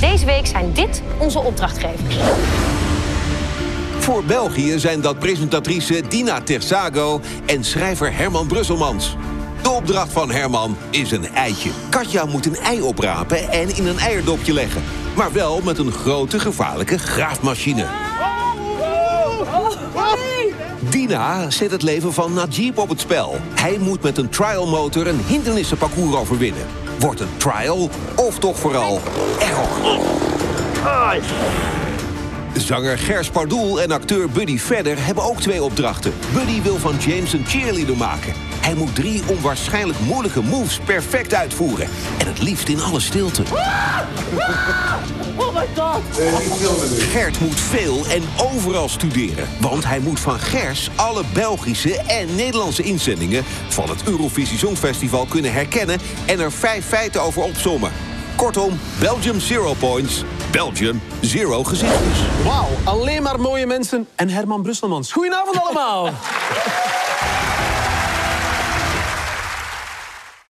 Deze week zijn dit onze opdrachtgevers. Voor België zijn dat presentatrice Dina Tersago en schrijver Herman Brusselmans. De opdracht van Herman is een eitje. Katja moet een ei oprapen en in een eierdopje leggen. Maar wel met een grote gevaarlijke graafmachine. Dina zet het leven van Najib op het spel. Hij moet met een trialmotor een hindernissenparcours overwinnen. Wordt het trial of toch vooral error? Zanger Gers Pardoel en acteur Buddy Vedder hebben ook twee opdrachten. Buddy wil van James een cheerleader maken. Hij moet drie onwaarschijnlijk moeilijke moves perfect uitvoeren. En het liefst in alle stilte. My god! Gert moet veel en overal studeren. Want hij moet van Gers alle Belgische en Nederlandse inzendingen... van het Eurovisie Songfestival kunnen herkennen... en er vijf feiten over opsommen. Kortom, Belgium Zero Points. Belgium Zero gezichtjes. Wauw, alleen maar mooie mensen en Herman Brusselmans. Goedenavond allemaal.